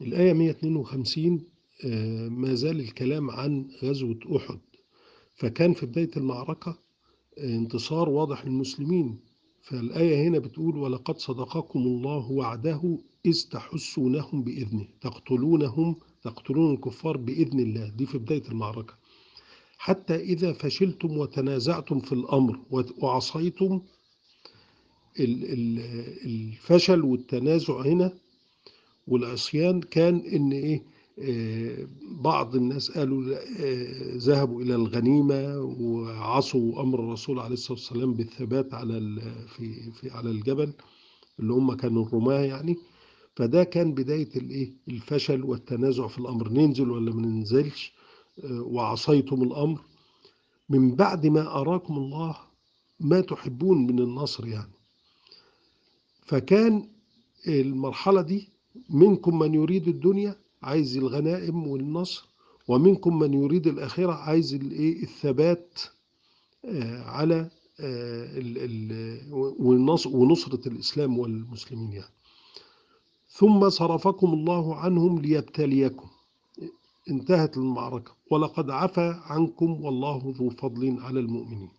الآية 152 آه، ما زال الكلام عن غزوة أحد. فكان في بداية المعركة آه، انتصار واضح للمسلمين. فالآية هنا بتقول ولقد صدقكم الله وعده إذ تحسونهم بإذنه. تقتلونهم تقتلون الكفار بإذن الله. دي في بداية المعركة. حتى إذا فشلتم وتنازعتم في الأمر وعصيتم الفشل والتنازع هنا والعصيان كان إن إيه آه، بعض الناس قالوا آه، ذهبوا إلى الغنيمة وعصوا أمر الرسول عليه الصلاة والسلام بالثبات على في في على الجبل اللي هم كانوا الرماة يعني. فده كان بداية الايه الفشل والتنازع في الأمر. ننزل ولا ما ننزلش؟ آه، وعصيتم الأمر. من بعد ما أراكم الله ما تحبون من النصر يعني. فكان المرحلة دي منكم من يريد الدنيا عايز الغنائم والنصر ومنكم من يريد الآخرة عايز الايه الثبات آه، على آه، ونصرة الإسلام والمسلمين يعني. ثم صرفكم الله عنهم ليبتليكم. انتهت المعركة. ولقد عفى عنكم والله ذو فضل على المؤمنين.